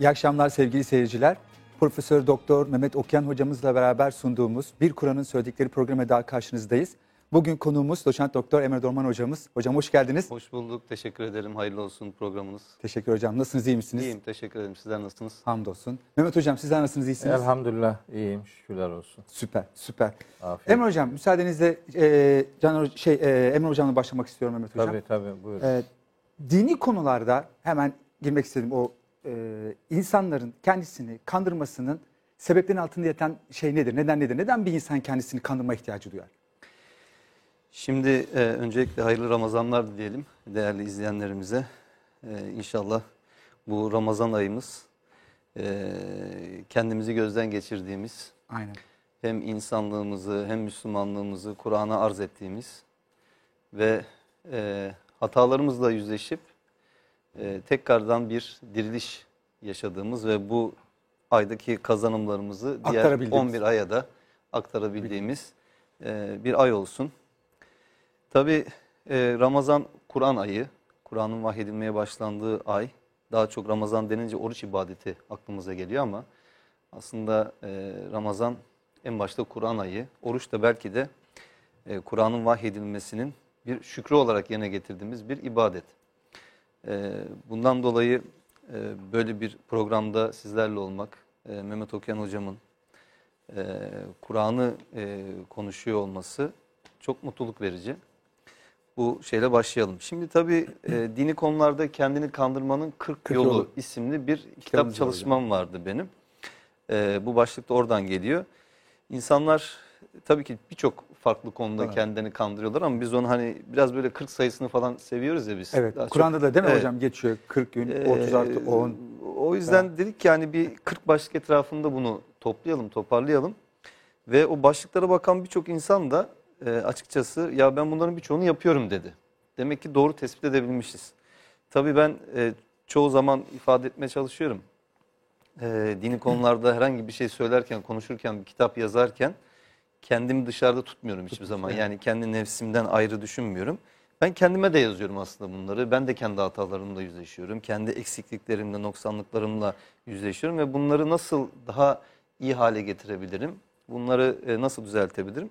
İyi akşamlar sevgili seyirciler. Profesör Doktor Mehmet Okyan hocamızla beraber sunduğumuz Bir Kur'an'ın söyledikleri programa daha karşınızdayız. Bugün konuğumuz Doçent Doktor Emre Dorman hocamız. Hocam hoş geldiniz. Hoş bulduk. Teşekkür ederim. Hayırlı olsun programınız. Teşekkür hocam. Nasılsınız? iyi misiniz? İyiyim. Teşekkür ederim. Sizler nasılsınız? Hamdolsun. Mehmet hocam sizler nasılsınız? iyisiniz? Elhamdülillah iyiyim şükürler olsun. Süper, süper. Afiyet. Emre hocam müsaadenizle e, Can şey e, Emre hocamla başlamak istiyorum Mehmet hocam. Tabii tabii buyurun. E, dini konularda hemen girmek istedim o e, insanların kendisini kandırmasının sebeplerin altında yatan şey nedir? Neden nedir? Neden bir insan kendisini kandırma ihtiyacı duyar? Şimdi e, öncelikle hayırlı Ramazanlar diyelim değerli izleyenlerimize. E, inşallah bu Ramazan ayımız e, kendimizi gözden geçirdiğimiz Aynen. hem insanlığımızı hem Müslümanlığımızı Kur'an'a arz ettiğimiz ve e, hatalarımızla yüzleşip e, tekrardan bir diriliş yaşadığımız ve bu aydaki kazanımlarımızı diğer Aktarabildiğimiz. 11 aya da aktarabildiğimiz e, bir ay olsun. Tabi Ramazan Kur'an ayı, Kur'an'ın vahyedilmeye başlandığı ay. Daha çok Ramazan denince oruç ibadeti aklımıza geliyor ama aslında e, Ramazan en başta Kur'an ayı. Oruç da belki de e, Kur'an'ın vahyedilmesinin bir şükrü olarak yerine getirdiğimiz bir ibadet. E, bundan dolayı e, böyle bir programda sizlerle olmak, e, Mehmet Okyan hocamın e, Kur'an'ı konuşuyor olması çok mutluluk verici. Bu şeyle başlayalım. Şimdi tabii dini konularda kendini kandırmanın 40, 40 yolu, yolu. isimli bir kitap var çalışmam vardı benim. Bu başlık da oradan geliyor. İnsanlar tabii ki birçok farklı konuda Evet. kendilerini kandırıyorlar ama biz onu hani biraz böyle 40 sayısını falan seviyoruz ya biz. Evet. Kur'an'da da değil mi Evet. hocam geçiyor 40 gün, Ee, 30 artı 10. O yüzden dedik ki hani bir 40 başlık etrafında bunu toplayalım, toparlayalım. Ve o başlıklara bakan birçok insan da e, açıkçası ya ben bunların birçoğunu yapıyorum dedi. Demek ki doğru tespit edebilmişiz. Tabii ben e, çoğu zaman ifade etmeye çalışıyorum. E, dini konularda herhangi bir şey söylerken, konuşurken, bir kitap yazarken kendimi dışarıda tutmuyorum hiçbir zaman. Yani kendi nefsimden ayrı düşünmüyorum. Ben kendime de yazıyorum aslında bunları. Ben de kendi hatalarımla yüzleşiyorum. Kendi eksikliklerimle, noksanlıklarımla yüzleşiyorum ve bunları nasıl daha iyi hale getirebilirim? Bunları e, nasıl düzeltebilirim?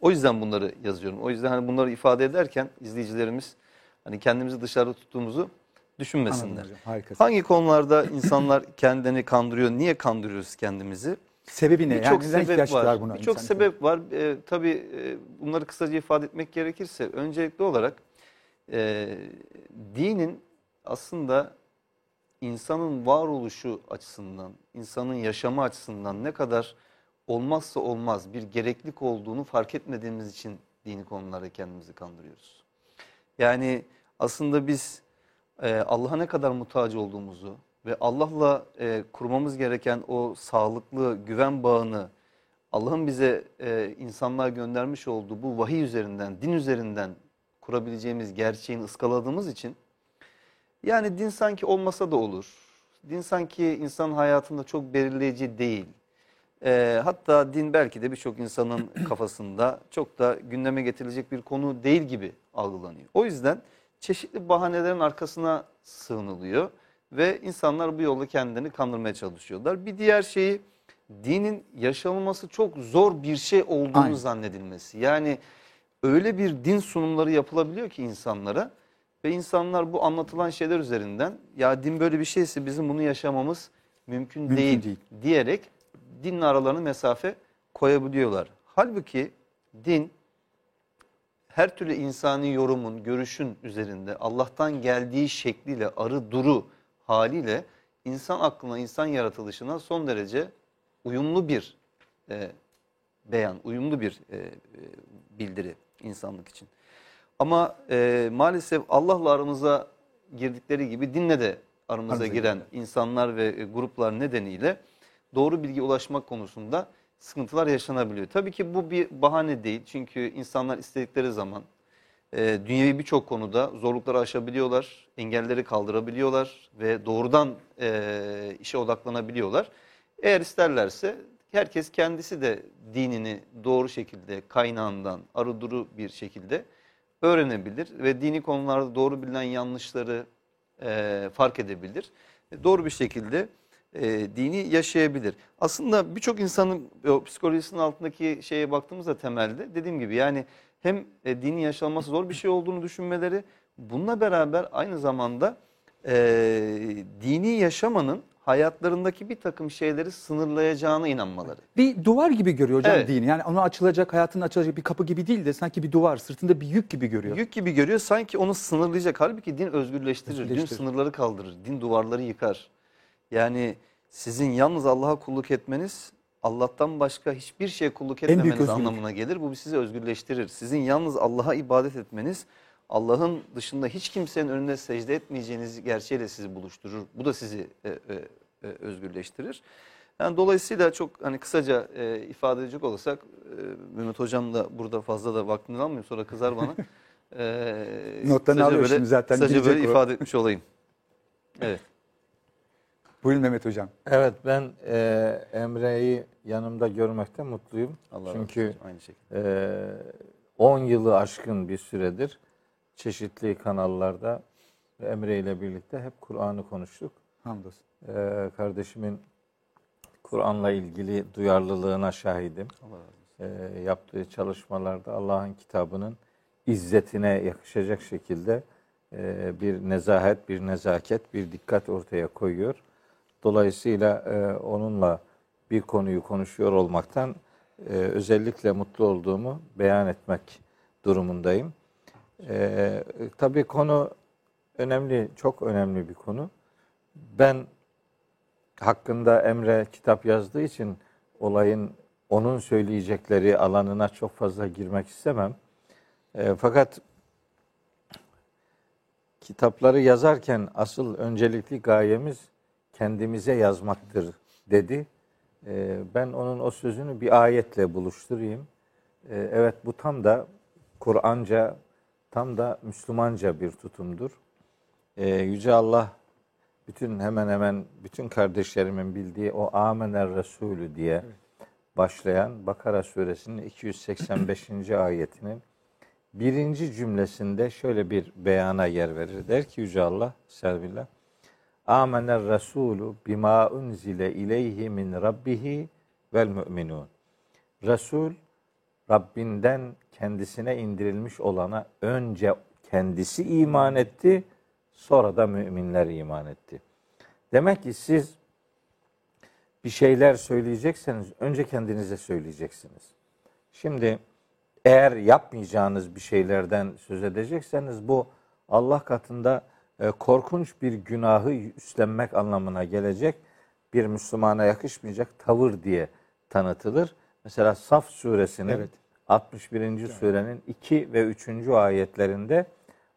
O yüzden bunları yazıyorum. O yüzden hani bunları ifade ederken izleyicilerimiz hani kendimizi dışarıda tuttuğumuzu düşünmesinler. Anladım. Hangi konularda insanlar kendini kandırıyor? Niye kandırıyoruz kendimizi? Sebebi ne? Yani Birçok ihtiyaç sebep duyar var. buna? Birçok insan? sebep var. Ee, tabii e, bunları kısaca ifade etmek gerekirse öncelikli olarak e, dinin aslında insanın varoluşu açısından, insanın yaşamı açısından ne kadar olmazsa olmaz bir gereklilik olduğunu fark etmediğimiz için dini konularda kendimizi kandırıyoruz. Yani aslında biz e, Allah'a ne kadar muhtaç olduğumuzu ve Allah'la e, kurmamız gereken o sağlıklı güven bağını Allah'ın bize e, insanlığa göndermiş olduğu bu vahiy üzerinden, din üzerinden kurabileceğimiz gerçeğini ıskaladığımız için yani din sanki olmasa da olur. Din sanki insan hayatında çok belirleyici değil. E, hatta din belki de birçok insanın kafasında çok da gündeme getirilecek bir konu değil gibi algılanıyor. O yüzden çeşitli bahanelerin arkasına sığınılıyor ve insanlar bu yolda kendilerini kandırmaya çalışıyorlar. Bir diğer şeyi dinin yaşanılması çok zor bir şey olduğunu Aynen. zannedilmesi. Yani öyle bir din sunumları yapılabiliyor ki insanlara ve insanlar bu anlatılan şeyler üzerinden ya din böyle bir şeyse bizim bunu yaşamamız mümkün, Mümkün değil, değil. diyerek dinle aralarına mesafe koyabiliyorlar. Halbuki din her türlü insani yorumun, görüşün üzerinde Allah'tan geldiği şekliyle, arı duru haliyle insan aklına, insan yaratılışına son derece uyumlu bir e, beyan, uyumlu bir e, e, bildiri insanlık için. Ama e, maalesef Allah'la aramıza girdikleri gibi dinle de aramıza giren insanlar ve e, gruplar nedeniyle doğru bilgi ulaşmak konusunda sıkıntılar yaşanabiliyor. Tabii ki bu bir bahane değil. Çünkü insanlar istedikleri zaman e, dünyevi birçok konuda zorlukları aşabiliyorlar, engelleri kaldırabiliyorlar ve doğrudan e, işe odaklanabiliyorlar. Eğer isterlerse herkes kendisi de dinini doğru şekilde kaynağından arı duru bir şekilde öğrenebilir ve dini konularda doğru bilinen yanlışları e, fark edebilir. E, Doğru bir şekilde e, dini yaşayabilir. Aslında birçok insanın o psikolojisinin altındaki şeye baktığımızda temelde dediğim gibi yani hem e, dinin yaşanması zor bir şey olduğunu düşünmeleri bununla beraber aynı zamanda e, dini yaşamanın hayatlarındaki bir takım şeyleri sınırlayacağına inanmaları. Bir duvar gibi görüyor hocam Evet. dini. Yani onu açılacak, hayatının açılacak bir kapı gibi değil de sanki bir duvar, sırtında bir yük gibi görüyor. Yük gibi görüyor sanki onu sınırlayacak. Halbuki din özgürleştirir. Din Özgürleştirir. sınırları kaldırır. Din duvarları yıkar. Yani sizin yalnız Allah'a kulluk etmeniz Allah'tan başka hiçbir şeye kulluk etmemeniz anlamına gelir. Bu sizi özgürleştirir. Sizin yalnız Allah'a ibadet etmeniz Allah'ın dışında hiç kimsenin önüne secde etmeyeceğiniz gerçeğiyle sizi buluşturur. Bu da sizi e, e, e, özgürleştirir. Yani dolayısıyla çok hani kısaca e, ifade edecek olursak e, Mehmet Hocam da burada fazla da vaktini almayayım sonra kızar bana. E, Notlarını alıyor böyle- şimdi zaten, Kısaca böyle o. ifade etmiş olayım. Evet. Buyurun Mehmet hocam. Evet ben e, Emre'yi yanımda görmekten mutluyum. Allah razı Çünkü olsun. Aynı şekilde. e, 10 yılı aşkın bir süredir çeşitli kanallarda Emre ile birlikte hep Kur'an'ı konuştuk. Hamdolsun. E, kardeşimin Kur'an'la ilgili duyarlılığına şahidim. Allah razı olsun. e, yaptığı çalışmalarda Allah'ın kitabının izzetine yakışacak şekilde e, bir nezahet, bir nezaket, bir dikkat ortaya koyuyor. Dolayısıyla e, onunla bir konuyu konuşuyor olmaktan e, özellikle mutlu olduğumu beyan etmek durumundayım. E, tabii konu önemli, çok önemli bir konu. Ben hakkında Emre kitap yazdığı için olayın onun söyleyecekleri alanına çok fazla girmek istemem. E, fakat kitapları yazarken asıl öncelikli gayemiz kendimize yazmaktır dedi. E, ben onun o sözünü bir ayetle buluşturayım. E, evet bu tam da Kur'anca, tam da Müslümanca bir tutumdur. E, Yüce Allah bütün hemen hemen bütün kardeşlerimin bildiği o Amener Resulü diye başlayan Bakara suresinin 285. ayetinin birinci cümlesinde şöyle bir beyana yer verir. Der ki Yüce Allah, Serbillah, Amener Resulü bima unzile ileyhi min rabbihi vel müminun. Resul, Rabbinden kendisine indirilmiş olana önce kendisi iman etti, sonra da müminler iman etti. Demek ki siz bir şeyler söyleyecekseniz önce kendinize söyleyeceksiniz. Şimdi eğer yapmayacağınız bir şeylerden söz edecekseniz bu Allah katında korkunç bir günahı üstlenmek anlamına gelecek bir Müslümana yakışmayacak tavır diye tanıtılır. Mesela Saf suresinin Evet. 61. surenin 2 ve 3. ayetlerinde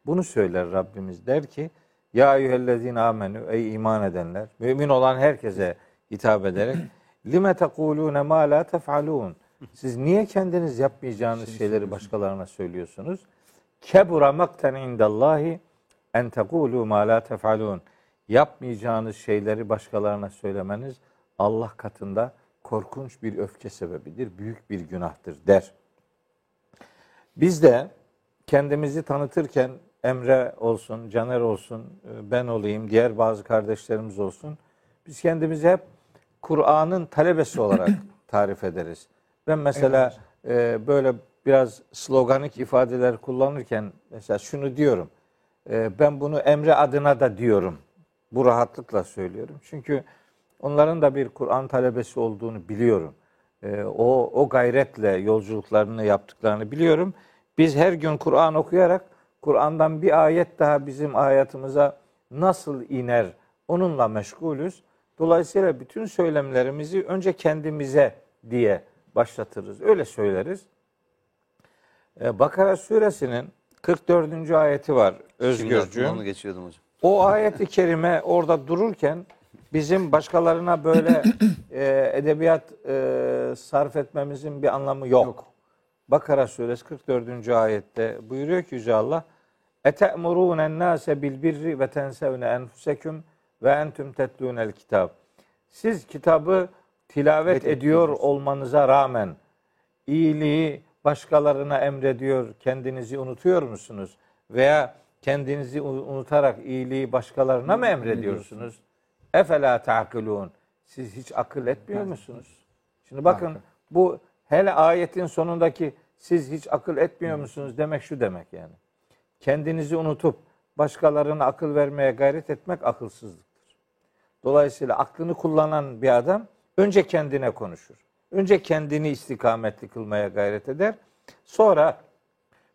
bunu söyler Rabbimiz der ki Ya eyyühellezine amenü ey iman edenler mümin olan herkese hitap ederek lime tekulune ma la tef'alun siz niye kendiniz yapmayacağınız şeyleri başkalarına söylüyorsunuz? Kebura makten indallahi en tekulu ma la tef'alun yapmayacağınız şeyleri başkalarına söylemeniz Allah katında korkunç bir öfke sebebidir, büyük bir günahtır der. Biz de kendimizi tanıtırken Emre olsun, Caner olsun, ben olayım, diğer bazı kardeşlerimiz olsun. Biz kendimizi hep Kur'an'ın talebesi olarak tarif ederiz. Ben mesela e, böyle biraz sloganik ifadeler kullanırken mesela şunu diyorum. E, ben bunu Emre adına da diyorum. Bu rahatlıkla söylüyorum. Çünkü onların da bir Kur'an talebesi olduğunu biliyorum. E, o, o gayretle yolculuklarını yaptıklarını biliyorum. Biz her gün Kur'an okuyarak Kur'an'dan bir ayet daha bizim hayatımıza nasıl iner onunla meşgulüz. Dolayısıyla bütün söylemlerimizi önce kendimize diye başlatırız. Öyle söyleriz. Ee, Bakara suresinin 44. ayeti var Özgürcüğüm. onu geçiyordum hocam. O ayeti kerime orada dururken bizim başkalarına böyle e, edebiyat e, sarf etmemizin bir anlamı yok. Bakara suresi 44. ayette buyuruyor ki Yüce Allah Ete'murûnen nâse bil birri ve tensevne enfuseküm ve entüm tetlûnel kitab. Siz kitabı tilavet ediyor olmanıza rağmen iyiliği başkalarına emrediyor, kendinizi unutuyor musunuz? Veya kendinizi unutarak iyiliği başkalarına mı emrediyorsunuz? Efela ta'kilun. siz hiç akıl etmiyor musunuz? Şimdi bakın bu hele ayetin sonundaki siz hiç akıl etmiyor musunuz demek şu demek yani. Kendinizi unutup başkalarına akıl vermeye gayret etmek akılsızlıktır. Dolayısıyla aklını kullanan bir adam önce kendine konuşur. Önce kendini istikametli kılmaya gayret eder. Sonra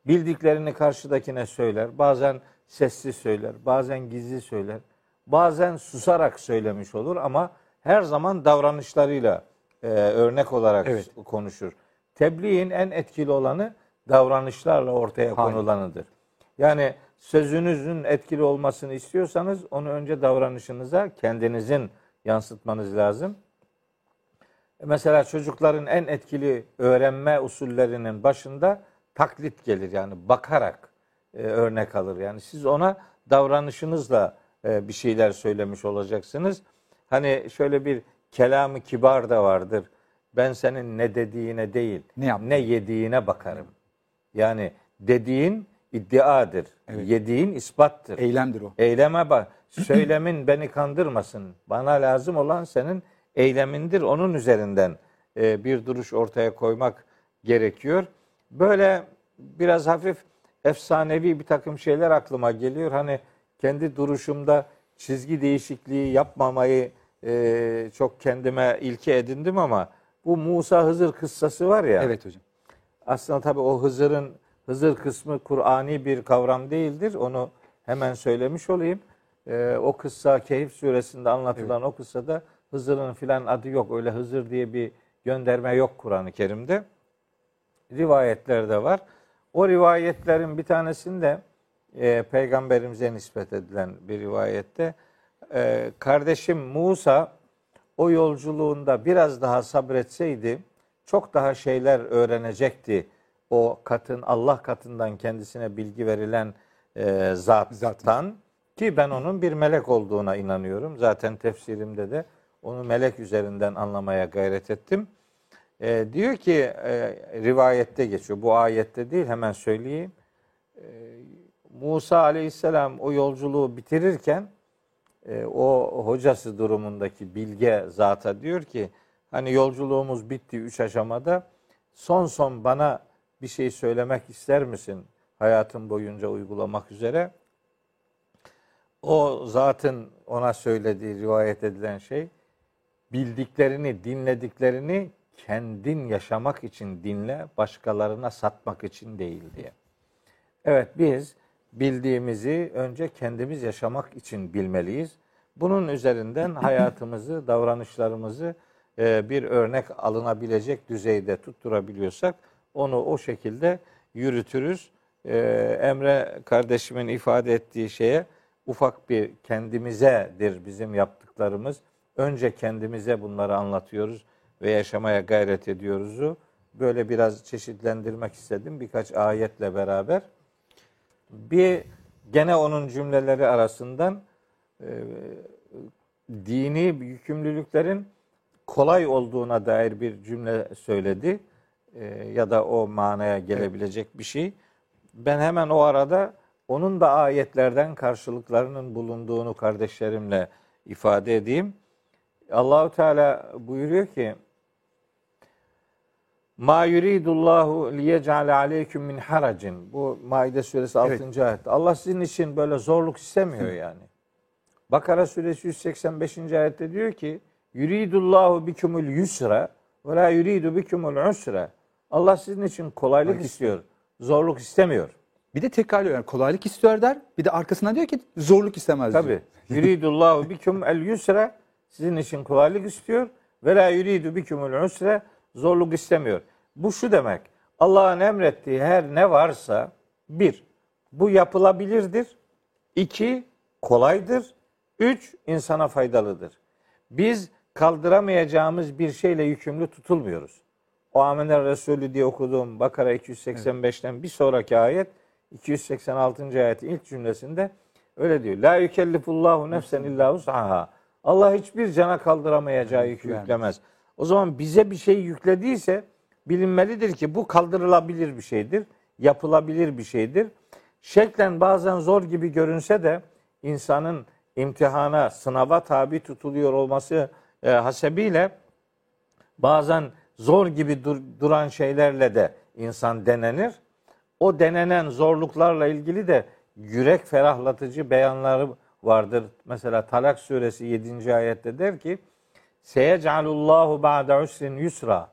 bildiklerini karşıdakine söyler. Bazen sessiz söyler, bazen gizli söyler. Bazen susarak söylemiş olur ama her zaman davranışlarıyla e, örnek olarak Evet. konuşur. Tebliğin en etkili olanı davranışlarla ortaya Harika. konulanıdır. Yani sözünüzün etkili olmasını istiyorsanız onu önce davranışınıza kendinizin yansıtmanız lazım. Mesela çocukların en etkili öğrenme usullerinin başında taklit gelir yani bakarak e, örnek alır. Yani siz ona davranışınızla e, bir şeyler söylemiş olacaksınız. Hani şöyle bir kelamı kibar da vardır. Ben senin ne dediğine değil, Ne yaptın? ne yediğine bakarım. Yani dediğin iddiadır. Yediğin ispattır. Eylemdir o. Eyleme bak. Söylemin beni kandırmasın. Bana lazım olan senin eylemindir. Onun üzerinden e, bir duruş ortaya koymak gerekiyor. Böyle biraz hafif efsanevi bir takım şeyler aklıma geliyor. Hani kendi duruşumda çizgi değişikliği yapmamayı e, çok kendime ilke edindim ama bu Musa Hızır kıssası var ya. Evet hocam. Aslında tabii o Hızır'ın Hızır kısmı Kur'ani bir kavram değildir. Onu hemen söylemiş olayım. Ee, o kıssa Kehif suresinde anlatılan o kıssada Hızır'ın filan adı yok. Öyle Hızır diye bir gönderme yok Kur'an-ı Kerim'de. Rivayetlerde var. O rivayetlerin bir tanesinde e, peygamberimize nispet edilen bir rivayette e, kardeşim Musa o yolculuğunda biraz daha sabretseydi çok daha şeyler öğrenecekti. O katın Allah katından kendisine bilgi verilen e, zattan Zattan. ki ben onun bir melek olduğuna inanıyorum. Zaten tefsirimde de onu melek üzerinden anlamaya gayret ettim. E, diyor ki e, rivayette geçiyor. Bu ayette değil hemen söyleyeyim. E, Musa aleyhisselam o yolculuğu bitirirken e, o hocası durumundaki bilge zata diyor ki hani yolculuğumuz bitti üç aşamada son son bana bir şey söylemek ister misin hayatım boyunca uygulamak üzere? O zatın ona söylediği rivayet edilen şey bildiklerini, dinlediklerini kendin yaşamak için dinle, başkalarına satmak için değil diye. Evet biz bildiğimizi önce kendimiz yaşamak için bilmeliyiz. Bunun üzerinden hayatımızı, davranışlarımızı e, bir örnek alınabilecek düzeyde tutturabiliyorsak onu o şekilde yürütürüz. E, Emre kardeşimin ifade ettiği şeye ufak bir kendimizedir bizim yaptıklarımız. Önce kendimize bunları anlatıyoruz ve yaşamaya gayret ediyoruzu böyle biraz çeşitlendirmek istedim birkaç ayetle beraber. Bir gene onun cümleleri arasından e, dini yükümlülüklerin kolay olduğuna dair bir cümle söyledi E, ya da o manaya gelebilecek bir şey. Ben hemen o arada onun da ayetlerden karşılıklarının bulunduğunu kardeşlerimle ifade edeyim. Allahu Teala buyuruyor ki Ma yuridullahu liyec'ale aleyküm min haracin. Bu Maide suresi 6. Evet. ayet. Allah sizin için böyle zorluk istemiyor yani. Bakara suresi 185. ayette diyor ki yuridullahu bikumul yusra ve la yuridu bikumul usra. Allah sizin için kolaylık istiyor. Zorluk istemiyor. Bir de tekrarlıyor yani kolaylık istiyor der. Bir de arkasından diyor ki zorluk istemez diyor. Tabi. Yuridullahu bikum el yusra sizin için kolaylık istiyor ve la yuridu bikumul usra zorluk istemiyor. Bu şu demek. Allah'ın emrettiği her ne varsa bir bu yapılabilirdir. iki kolaydır. Üç insana faydalıdır. Biz kaldıramayacağımız bir şeyle yükümlü tutulmuyoruz. O Amener Resulü diye okuduğum Bakara 285'ten bir sonraki ayet 286. ayetin ilk cümlesinde öyle diyor. La yükellifullahu nefsen illa usaha. Allah hiçbir cana kaldıramayacağı yükü yüklemez. O zaman bize bir şey yüklediyse bilinmelidir ki bu kaldırılabilir bir şeydir. Yapılabilir bir şeydir. Şeklen bazen zor gibi görünse de insanın imtihana, sınava tabi tutuluyor olması e, hasebiyle bazen zor gibi dur- duran şeylerle de insan denenir. O denenen zorluklarla ilgili de yürek ferahlatıcı beyanları vardır. Mesela Talak suresi 7. ayette der ki Seyecalullahu ba'de usrin yusra.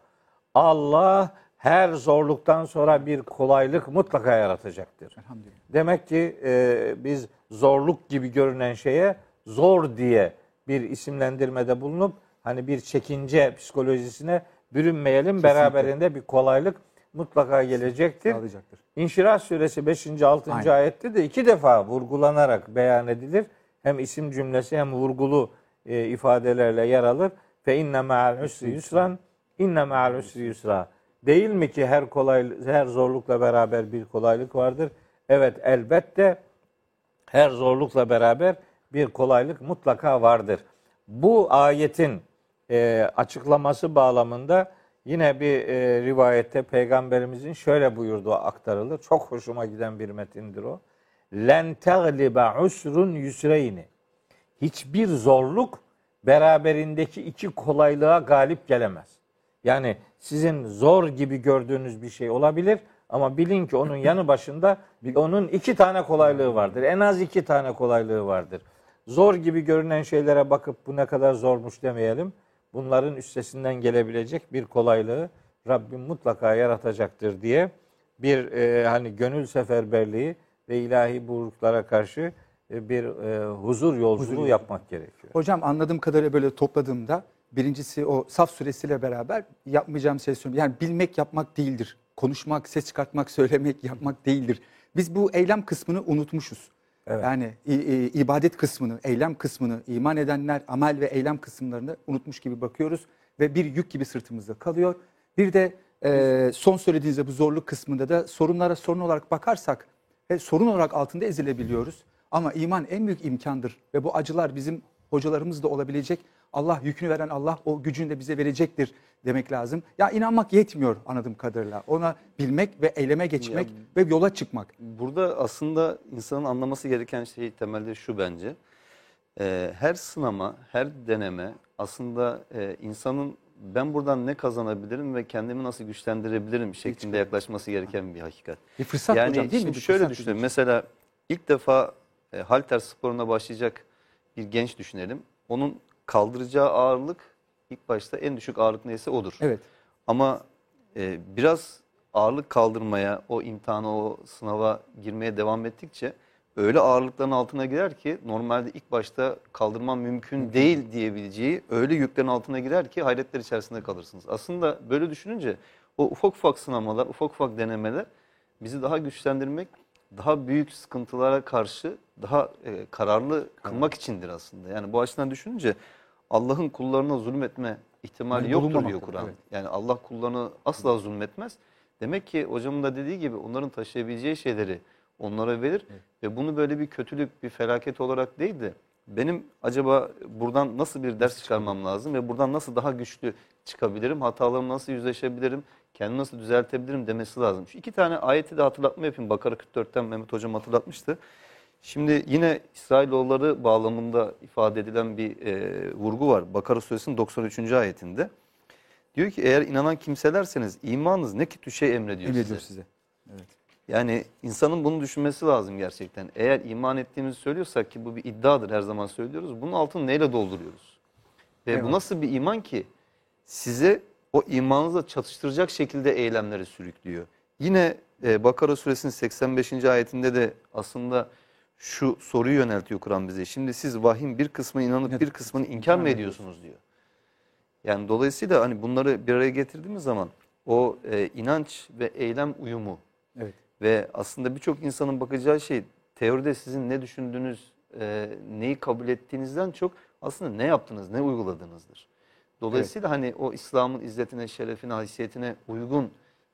Allah her zorluktan sonra bir kolaylık mutlaka yaratacaktır. Elhamdülillah. Demek ki e, biz zorluk gibi görünen şeye zor diye bir isimlendirmede bulunup hani bir çekince psikolojisine bürünmeyelim. Beraberinde bir kolaylık mutlaka gelecektir. Sağlayacaktır. İnşirah suresi 5. 6. Aynen. ayette de iki defa vurgulanarak beyan edilir. Hem isim cümlesi hem vurgulu e, ifadelerle yer alır. Fe inne ma'al usri yusran inne ma'al usri yusra. Değil mi ki her kolay her zorlukla beraber bir kolaylık vardır? Evet elbette her zorlukla beraber bir kolaylık mutlaka vardır. Bu ayetin e, açıklaması bağlamında yine bir e, rivayette peygamberimizin şöyle buyurduğu aktarılır. Çok hoşuma giden bir metindir o. Len teglibe usrun yusreyni. Hiçbir zorluk beraberindeki iki kolaylığa galip gelemez. Yani sizin zor gibi gördüğünüz bir şey olabilir ama bilin ki onun yanı başında onun iki tane kolaylığı vardır. En az iki tane kolaylığı vardır. Zor gibi görünen şeylere bakıp bu ne kadar zormuş demeyelim. Bunların üstesinden gelebilecek bir kolaylığı Rabbim mutlaka yaratacaktır diye bir e, hani gönül seferberliği ve ilahi buyruklara karşı bir e, huzur yolculuğu Huzur yapmak gerekiyor. Hocam anladığım kadarıyla böyle topladığımda birincisi o saf suresiyle beraber yapmayacağım şey söylüyorum. Yani bilmek yapmak değildir. Konuşmak, ses çıkartmak, söylemek yapmak değildir. Biz bu eylem kısmını unutmuşuz. Evet. Yani i- i- ibadet kısmını, eylem kısmını, iman edenler amel ve eylem kısımlarını unutmuş gibi bakıyoruz ve bir yük gibi sırtımızda kalıyor. Bir de e, son söylediğinizde bu zorluk kısmında da sorunlara sorun olarak bakarsak ve sorun olarak altında ezilebiliyoruz. Ama iman en büyük imkandır ve bu acılar bizim hocalarımız da olabilecek. Allah yükünü veren Allah o gücünü de bize verecektir demek lazım. Ya inanmak yetmiyor anladığım kadarıyla. Ona bilmek ve eyleme geçmek ve yola çıkmak. Burada aslında insanın anlaması gereken şey temelde şu bence. Ee, her sınama, her deneme aslında e, insanın ben buradan ne kazanabilirim ve kendimi nasıl güçlendirebilirim şeklinde yaklaşması gereken bir hakikat. Bir fırsat yani hocam değil mi? şöyle için. Mesela ilk defa e, halter sporuna başlayacak bir genç düşünelim. Onun kaldıracağı ağırlık ilk başta en düşük ağırlık neyse odur. Evet. Ama e, biraz ağırlık kaldırmaya, o imtihana, o sınava girmeye devam ettikçe öyle ağırlıkların altına girer ki normalde ilk başta kaldırman mümkün değil diyebileceği öyle yüklerin altına girer ki hayretler içerisinde kalırsınız. Aslında böyle düşününce o ufak ufak sınamalar, ufak ufak denemeler bizi daha güçlendirmek, daha büyük sıkıntılara karşı daha e, kararlı kılmak içindir aslında. Yani bu açıdan düşününce Allah'ın kullarına zulmetme ihtimali Yani yoktur diyor Kur'an. evet. Yani Allah kullarını asla zulmetmez. Demek ki hocamın da dediği gibi onların taşıyabileceği şeyleri onlara verir ve bunu böyle bir kötülük, bir felaket olarak değil de benim acaba buradan nasıl bir ders çıkarmam lazım ve buradan nasıl daha güçlü çıkabilirim, hatalarımla nasıl yüzleşebilirim, kendimi nasıl düzeltebilirim demesi lazım. Şu iki tane ayeti de hatırlatma yapayım. Bakara 44'ten Mehmet Hocam hatırlatmıştı. Şimdi yine İsrailoğulları bağlamında ifade edilen bir e, vurgu var. Bakara suresinin 93. ayetinde. Diyor ki eğer inanan kimselerseniz imanınız ne kötü şey emrediyor, Emrediyor size. size. Evet. Yani insanın bunu düşünmesi lazım gerçekten. Eğer iman ettiğimizi söylüyorsak ki bu bir iddiadır her zaman söylüyoruz. Bunun altını neyle dolduruyoruz? Ve Eyvallah. bu nasıl bir iman ki size o imanınızla çatıştıracak şekilde eylemleri sürüklüyor. Yine e, Bakara suresinin 85. ayetinde de aslında şu soruyu yöneltiyor Kur'an bize. Şimdi siz vahyin bir kısmına inanıp bir kısmını inkar mı ediyorsunuz diyor. Yani dolayısıyla hani bunları bir araya getirdiğimiz zaman o e, inanç ve eylem uyumu Evet. ve aslında birçok insanın bakacağı şey teoride sizin ne düşündüğünüz, e, neyi kabul ettiğinizden çok aslında ne yaptınız, ne uyguladığınızdır. Dolayısıyla hani o İslam'ın izzetine, şerefine, haysiyetine uygun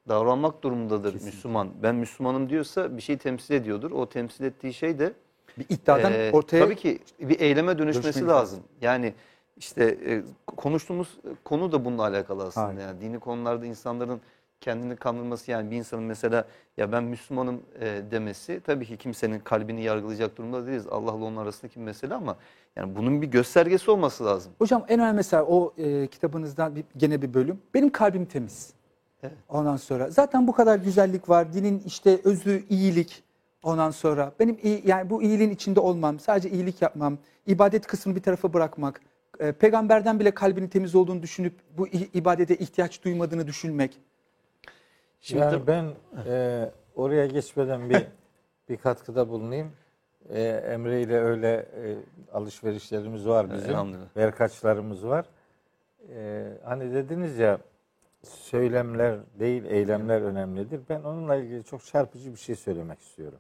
davranmak durumundadır Müslüman. Ben Müslümanım diyorsa bir şey temsil ediyordur. O temsil ettiği şey de Bir iddiadan ee, ortaya tabii ki bir eyleme dönüşmesi lazım. lazım. Yani işte e, konuştuğumuz konu da bununla alakalı aslında. Aynen. Yani dini konularda insanların kendini kandırması yani bir insanın mesela ya ben Müslümanım e, demesi tabii ki kimsenin kalbini yargılayacak durumda değiliz. Allah'la onun arasındaki bir mesele ama yani bunun bir göstergesi olması lazım. Hocam en önemli mesela o e, kitabınızdan bir, gene bir bölüm. Benim kalbim temiz. Evet. Ondan sonra zaten bu kadar güzellik var. Dinin işte özü iyilik. Ondan sonra benim iyi, yani bu iyiliğin içinde olmam, sadece iyilik yapmam, ibadet kısmını bir tarafa bırakmak, e, peygamberden bile kalbinin temiz olduğunu düşünüp bu ibadete ihtiyaç duymadığını düşünmek. Şimdi yani ben e, oraya geçmeden bir bir katkıda bulunayım. E, Emre ile öyle e, alışverişlerimiz var bizim. Elhamdülillah. Verkaçlarımız var. E, hani dediniz ya söylemler değil eylemler önemlidir. Ben onunla ilgili çok çarpıcı bir şey söylemek istiyorum.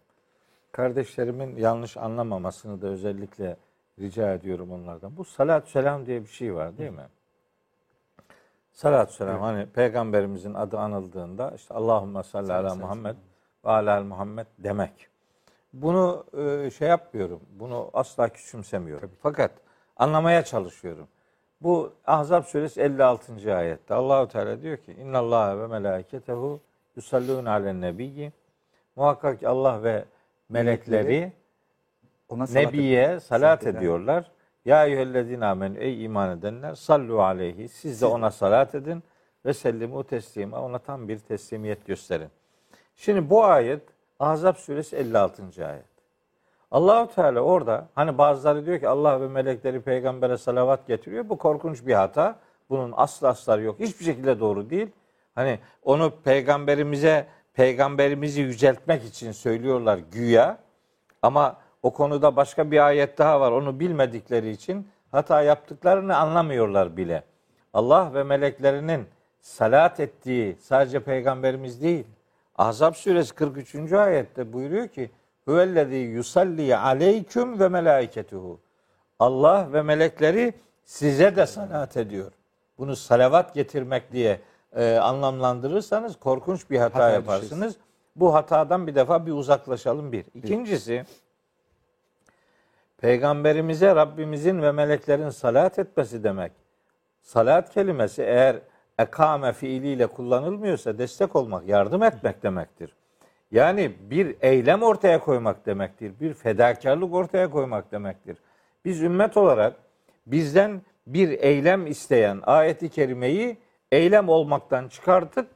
Kardeşlerimin yanlış anlamamasını da özellikle rica ediyorum onlardan. Bu salat selam diye bir şey var değil mi? Salat selam hani peygamberimizin adı anıldığında işte Allahümme salli ala Muhammed ve ala Muhammed demek. Bunu e, şey yapmıyorum. Bunu asla küçümsemiyorum. Fakat anlamaya çalışıyorum. Bu Ahzab suresi 56. ayette Allahu Teala diyor ki İnna Allah ve melaiketehu yusallun alen nebiyyi Muhakkak ki Allah ve melekleri Ona salat Nebiye salat ediyorlar. Ya eyyühellezine amenü ey iman edenler sallu aleyhi. Siz de ona salat edin ve sellimu teslima. Ona tam bir teslimiyet gösterin. Şimdi bu ayet Ahzab suresi 56. ayet. Allahu Teala orada hani bazıları diyor ki Allah ve melekleri peygambere salavat getiriyor. Bu korkunç bir hata. Bunun aslı asları yok. Hiçbir şekilde doğru değil. Hani onu peygamberimize peygamberimizi yüceltmek için söylüyorlar güya. Ama o konuda başka bir ayet daha var. Onu bilmedikleri için hata yaptıklarını anlamıyorlar bile. Allah ve meleklerinin salat ettiği sadece peygamberimiz değil. Ahzab suresi 43. ayette buyuruyor ki Huvellezî yusalli aleyküm ve melaiketuhu. Allah ve melekleri size de salat ediyor. Bunu salavat getirmek diye e, anlamlandırırsanız korkunç bir hata Hataya yaparsınız. Bu hatadan bir defa bir uzaklaşalım bir. İkincisi Peygamberimize Rabbimizin ve meleklerin salat etmesi demek. Salat kelimesi eğer ekame fiiliyle kullanılmıyorsa destek olmak, yardım etmek demektir. Yani bir eylem ortaya koymak demektir. Bir fedakarlık ortaya koymak demektir. Biz ümmet olarak bizden bir eylem isteyen ayeti kerimeyi eylem olmaktan çıkartıp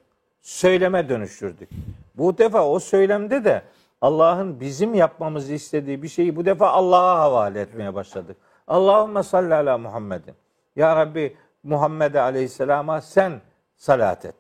söyleme dönüştürdük. Bu defa o söylemde de Allah'ın bizim yapmamızı istediği bir şeyi bu defa Allah'a havale etmeye başladık. Allahümme salli ala Muhammedin. Ya Rabbi Muhammed'e aleyhisselama sen salat et.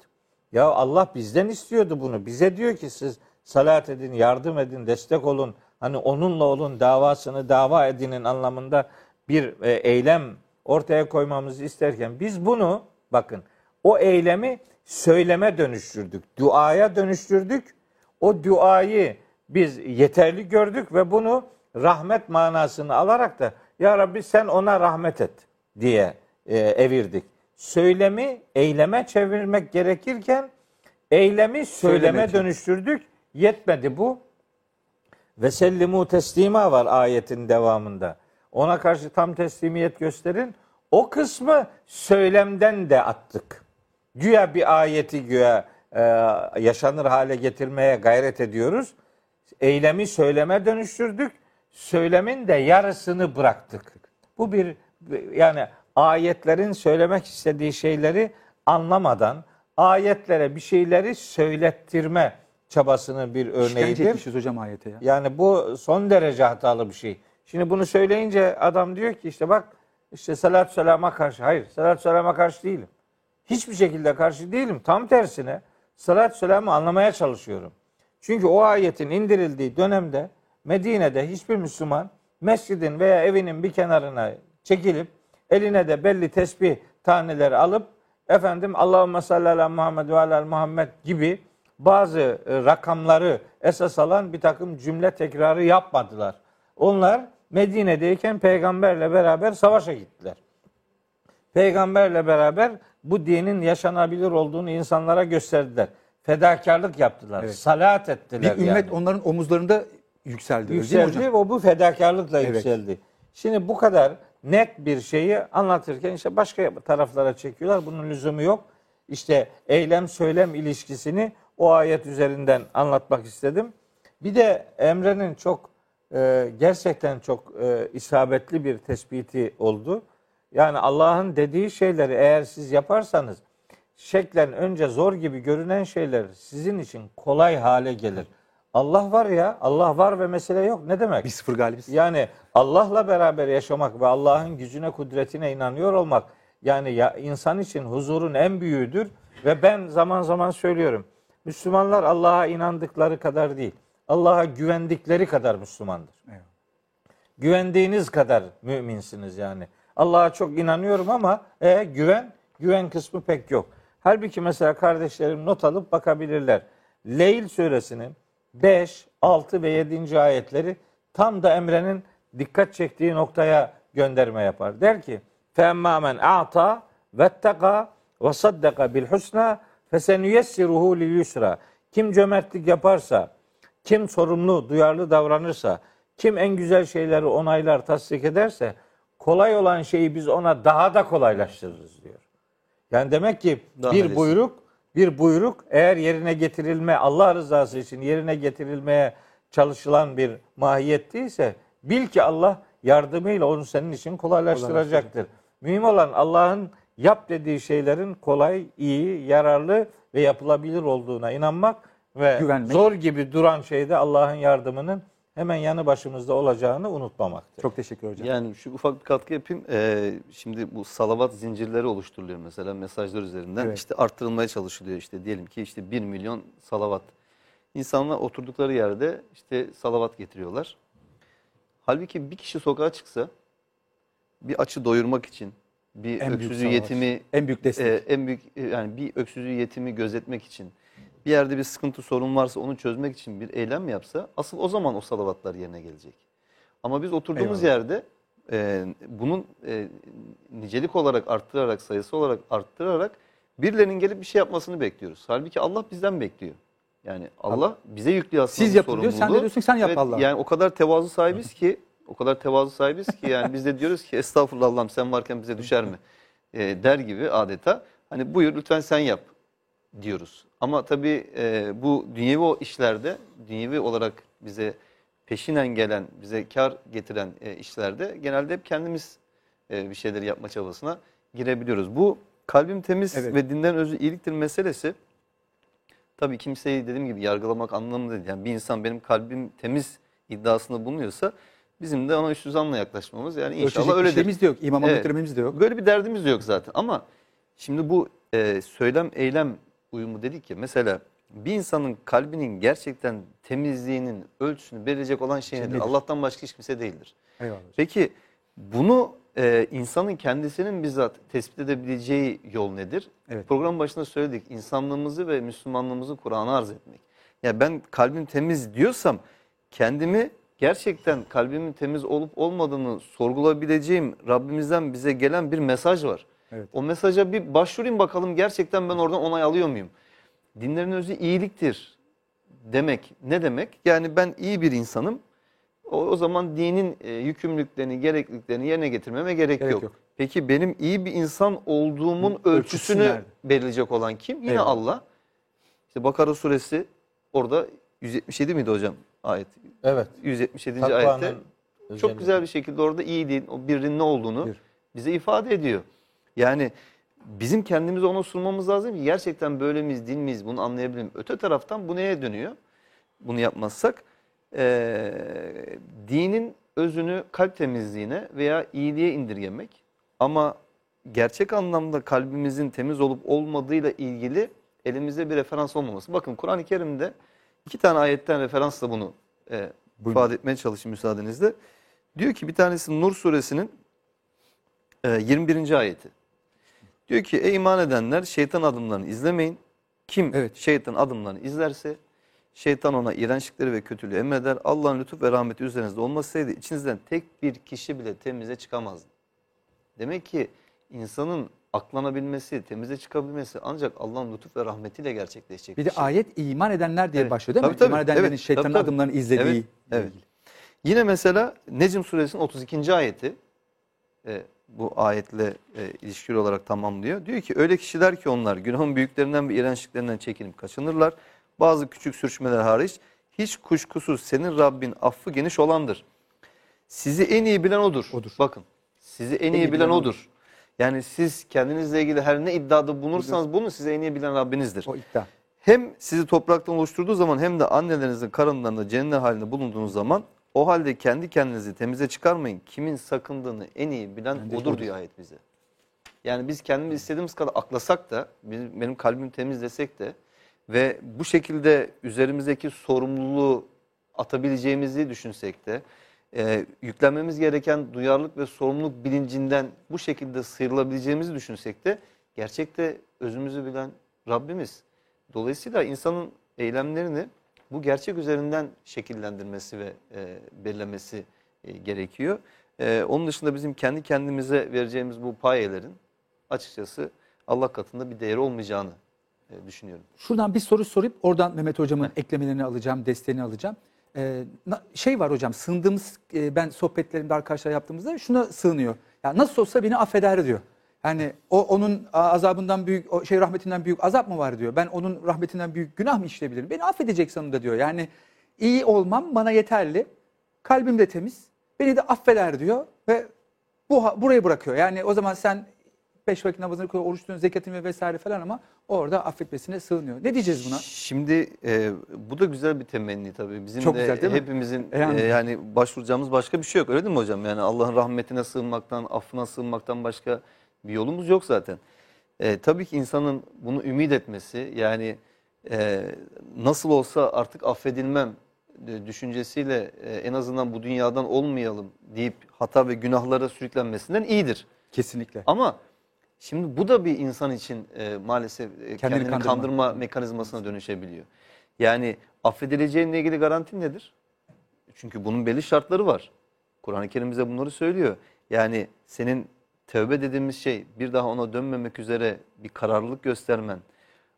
Ya Allah bizden istiyordu bunu. Bize diyor ki siz salat edin, yardım edin, destek olun. Hani onunla olun, davasını dava edinin anlamında bir e, eylem ortaya koymamızı isterken biz bunu bakın o eylemi söyleme dönüştürdük. Duaya dönüştürdük. O duayı biz yeterli gördük ve bunu rahmet manasını alarak da ya Rabbi sen ona rahmet et diye e, evirdik. Söylemi eyleme çevirmek gerekirken eylemi söyleme Söyleme. dönüştürdük. Yetmedi bu. Ve sellimu teslima var ayetin devamında. Ona karşı tam teslimiyet gösterin. O kısmı söylemden de attık. Güya bir ayeti güya e, yaşanır hale getirmeye gayret ediyoruz. Eylemi söyleme dönüştürdük. Söylemin de yarısını bıraktık. Bu bir yani ayetlerin söylemek istediği şeyleri anlamadan ayetlere bir şeyleri söylettirme çabasının bir İşkence örneğidir. etmişiz hocam ayete ya. Yani bu son derece hatalı bir şey. Şimdi bunu söyleyince adam diyor ki işte bak işte salat selama karşı. Hayır salat selama karşı değilim. Hiçbir şekilde karşı değilim. Tam tersine salat selamı anlamaya çalışıyorum. Çünkü o ayetin indirildiği dönemde Medine'de hiçbir Müslüman mescidin veya evinin bir kenarına çekilip eline de belli tesbih taneleri alıp efendim Allahümme salli ala Muhammed ve ala Muhammed gibi bazı e, rakamları esas alan bir takım cümle tekrarı yapmadılar. Onlar Medine'deyken peygamberle beraber savaşa gittiler. Peygamberle beraber bu dinin yaşanabilir olduğunu insanlara gösterdiler. Fedakarlık yaptılar. Evet. Salat Bir ettiler ümmet yani. onların omuzlarında yükseldi. öyle değil mi Yükseldi hocam? ve bu fedakarlıkla Evet. yükseldi. Şimdi bu kadar net bir şeyi anlatırken işte başka taraflara çekiyorlar. Bunun lüzumu yok. işte eylem söylem ilişkisini o ayet üzerinden anlatmak istedim. Bir de Emre'nin çok e, gerçekten çok e, isabetli bir tespiti oldu. Yani Allah'ın dediği şeyleri eğer siz yaparsanız şeklen önce zor gibi görünen şeyler sizin için kolay hale gelir. Allah var ya, Allah var ve mesele yok. Ne demek? Bir sıfır galibiz. Yani Allah'la beraber yaşamak ve Allah'ın gücüne, kudretine inanıyor olmak yani ya insan için huzurun en büyüğüdür ve ben zaman zaman söylüyorum. Müslümanlar Allah'a inandıkları kadar değil. Allah'a güvendikleri kadar Müslümandır. Evet. Güvendiğiniz kadar müminsiniz yani. Allah'a çok inanıyorum ama e, güven güven kısmı pek yok. Halbuki mesela kardeşlerim not alıp bakabilirler. Leyl suresinin 5, 6 ve 7. ayetleri tam da Emre'nin dikkat çektiği noktaya gönderme yapar. Der ki: "Femma men a'ta vettaka ve saddaka bil husna fesenuyessiruhu lil yusra." Kim cömertlik yaparsa, kim sorumlu, duyarlı davranırsa, kim en güzel şeyleri onaylar, tasdik ederse kolay olan şeyi biz ona daha da kolaylaştırırız diyor. Yani demek ki Daha bir lezzetli. buyruk, bir buyruk eğer yerine getirilme, Allah rızası için yerine getirilmeye çalışılan bir mahiyet değilse bil ki Allah yardımıyla onu senin için kolaylaştıracaktır. Mühim olan Allah'ın yap dediği şeylerin kolay, iyi, yararlı ve yapılabilir olduğuna inanmak ve Güvenmek. zor gibi duran şeyde Allah'ın yardımının hemen yanı başımızda olacağını unutmamaktır. Çok teşekkür hocam. Yani şu ufak bir katkı yapayım. Ee, şimdi bu salavat zincirleri oluşturuluyor mesela mesajlar üzerinden. Evet. İşte arttırılmaya çalışılıyor işte diyelim ki işte 1 milyon salavat. İnsanlar oturdukları yerde işte salavat getiriyorlar. Halbuki bir kişi sokağa çıksa bir açı doyurmak için bir En öksüzü yetimi En büyük destek. e, en büyük e, yani bir öksüzü yetimi gözetmek için bir yerde bir sıkıntı sorun varsa onu çözmek için bir eylem yapsa asıl o zaman o salavatlar yerine gelecek. Ama biz oturduğumuz Eyvallah. yerde e, bunun e, nicelik olarak arttırarak sayısı olarak arttırarak birilerinin gelip bir şey yapmasını bekliyoruz. Halbuki Allah bizden bekliyor. Yani Allah bize yüklüyor aslında Siz yapın diyor, sen de diyorsun ki sen yap Evet, Allah. Yani o kadar tevazu sahibiz ki o kadar tevazu sahibiz ki yani biz de diyoruz ki estağfurullah Allah'ım sen varken bize düşer mi? E, der gibi adeta. Hani buyur lütfen sen yap diyoruz. Ama tabii e, bu dünyevi o işlerde, dünyevi olarak bize peşinen gelen, bize kar getiren e, işlerde genelde hep kendimiz e, bir şeyleri yapma çabasına girebiliyoruz. Bu kalbim temiz Evet. ve dinden özü iyiliktir meselesi tabii kimseyi dediğim gibi yargılamak anlamında değil. Yani bir insan benim kalbim temiz iddiasında bulunuyorsa bizim de ona üstüzanla yaklaşmamız yani inşallah Ölçecek öyledir. şeyimiz de yok. İmama Evet. de yok. Böyle bir derdimiz de yok zaten ama şimdi bu e, söylem eylem uyumu dedik ya mesela bir insanın kalbinin gerçekten temizliğinin ölçüsünü belirleyecek olan şey nedir? Allah'tan başka hiç kimse değildir. Eyvallah. Peki bunu e, insanın kendisinin bizzat tespit edebileceği yol nedir? Evet. Program başında söyledik. İnsanlığımızı ve Müslümanlığımızı Kur'an'a arz etmek. Ya ben kalbim temiz diyorsam kendimi gerçekten kalbimin temiz olup olmadığını sorgulayabileceğim Rabbimizden bize gelen bir mesaj var. Evet. O mesaja bir başvurayım bakalım gerçekten ben oradan onay alıyor muyum? Dinlerin özü iyiliktir demek ne demek? Yani ben iyi bir insanım. O, o zaman dinin e, yükümlülüklerini, gerekliliklerini yerine getirmeme gerek, Gerek yok. yok. Peki benim iyi bir insan olduğumun Ölçüsü ölçüsünü nerede? belirleyecek olan kim? Yine Eyvallah. Allah. İşte Bakara suresi orada 177 miydi hocam ayet? Evet. 177. ayette Takvanın çok özelliği. güzel bir şekilde orada iyiliğin, o birinin ne olduğunu Bir. bize ifade ediyor. Yani bizim kendimizi ona sunmamız lazım ki gerçekten böyle miyiz, din miyiz bunu anlayabilelim. Öte taraftan bu neye dönüyor? Bunu yapmazsak eee, dinin özünü kalp temizliğine veya iyiliğe indirgemek ama gerçek anlamda kalbimizin temiz olup olmadığıyla ilgili elimizde bir referans olmaması. Bakın Kur'an-ı Kerim'de iki tane ayetten referansla bunu e, Buyurun. ifade etmeye çalışayım müsaadenizle. Diyor ki bir tanesi Nur suresinin e, 21. ayeti. Diyor ki ey iman edenler şeytan adımlarını izlemeyin. Kim Evet. şeytan adımlarını izlerse şeytan ona iğrençlikleri ve kötülüğü emreder. Allah'ın lütuf ve rahmeti üzerinizde olmasaydı içinizden tek bir kişi bile temize çıkamazdı. Demek ki insanın aklanabilmesi, temize çıkabilmesi ancak Allah'ın lütuf ve rahmetiyle gerçekleşecek. Bir de şey. ayet iman edenler diye Evet. başlıyor değil mi? Tabii, tabii. İman edenlerin Evet. şeytanın Tabii, tabii. adımlarını izlediği. Evet, evet. Yine mesela Necm suresinin 32. ayeti e, bu ayetle e, ilişkili olarak tamamlıyor. Diyor ki öyle kişiler ki onlar günahın büyüklerinden ve iğrençliklerinden çekinip kaçınırlar. Bazı küçük sürçmeler hariç hiç kuşkusuz senin Rabbin affı geniş olandır. Sizi en iyi bilen odur. Odur. Bakın sizi en, iyi, bilen, odur. Yani siz kendinizle ilgili her ne iddiada bulunursanız bulunun sizi en iyi bilen Rabbinizdir. O iddia. Hem sizi topraktan oluşturduğu zaman hem de annelerinizin karınlarında cennet halinde bulunduğunuz zaman o halde kendi kendinizi temize çıkarmayın. Kimin sakındığını en iyi bilen Bence odur diyor ayet bize. Yani biz kendimiz istediğimiz kadar aklasak da, benim kalbim temiz desek de ve bu şekilde üzerimizdeki sorumluluğu atabileceğimizi düşünsek de, e, yüklenmemiz gereken duyarlılık ve sorumluluk bilincinden bu şekilde sıyrılabileceğimizi düşünsek de, gerçekte özümüzü bilen Rabbimiz. Dolayısıyla insanın eylemlerini bu gerçek üzerinden şekillendirmesi ve e, belirlemesi e, gerekiyor. E, onun dışında bizim kendi kendimize vereceğimiz bu payelerin açıkçası Allah katında bir değeri olmayacağını e, düşünüyorum. Şuradan bir soru sorup oradan Mehmet Hocam'ın eklemelerini alacağım, desteğini alacağım. Ee, şey var hocam, sığındığımız, e, ben sohbetlerimde arkadaşlar yaptığımızda şuna sığınıyor. Ya nasıl olsa beni affeder diyor. Yani o onun azabından büyük, o şey rahmetinden büyük azap mı var diyor. Ben onun rahmetinden büyük günah mı işleyebilirim? Beni affedecek sonunda diyor. Yani iyi olmam bana yeterli. Kalbim de temiz. Beni de affeder diyor ve bu burayı bırakıyor. Yani o zaman sen beş vakit namazını kılıyor, oruç tutuyorsun, zekatını ve vesaire falan ama orada affetmesine sığınıyor. Ne diyeceğiz buna? Şimdi e, bu da güzel bir temenni tabii. Bizim Çok de güzel değil mi? hepimizin e, Yani. yani başvuracağımız başka bir şey yok. Öyle değil mi hocam? Yani Allah'ın rahmetine sığınmaktan, affına sığınmaktan başka bir yolumuz yok zaten. E, tabii ki insanın bunu ümit etmesi yani e, nasıl olsa artık affedilmem e, düşüncesiyle e, en azından bu dünyadan olmayalım deyip hata ve günahlara sürüklenmesinden iyidir. Kesinlikle. Ama şimdi bu da bir insan için e, maalesef e, kendini, kandırma. kandırma. mekanizmasına dönüşebiliyor. Yani affedileceğinle ilgili garanti nedir? Çünkü bunun belli şartları var. Kur'an-ı Kerim bize bunları söylüyor. Yani senin tövbe dediğimiz şey bir daha ona dönmemek üzere bir kararlılık göstermen,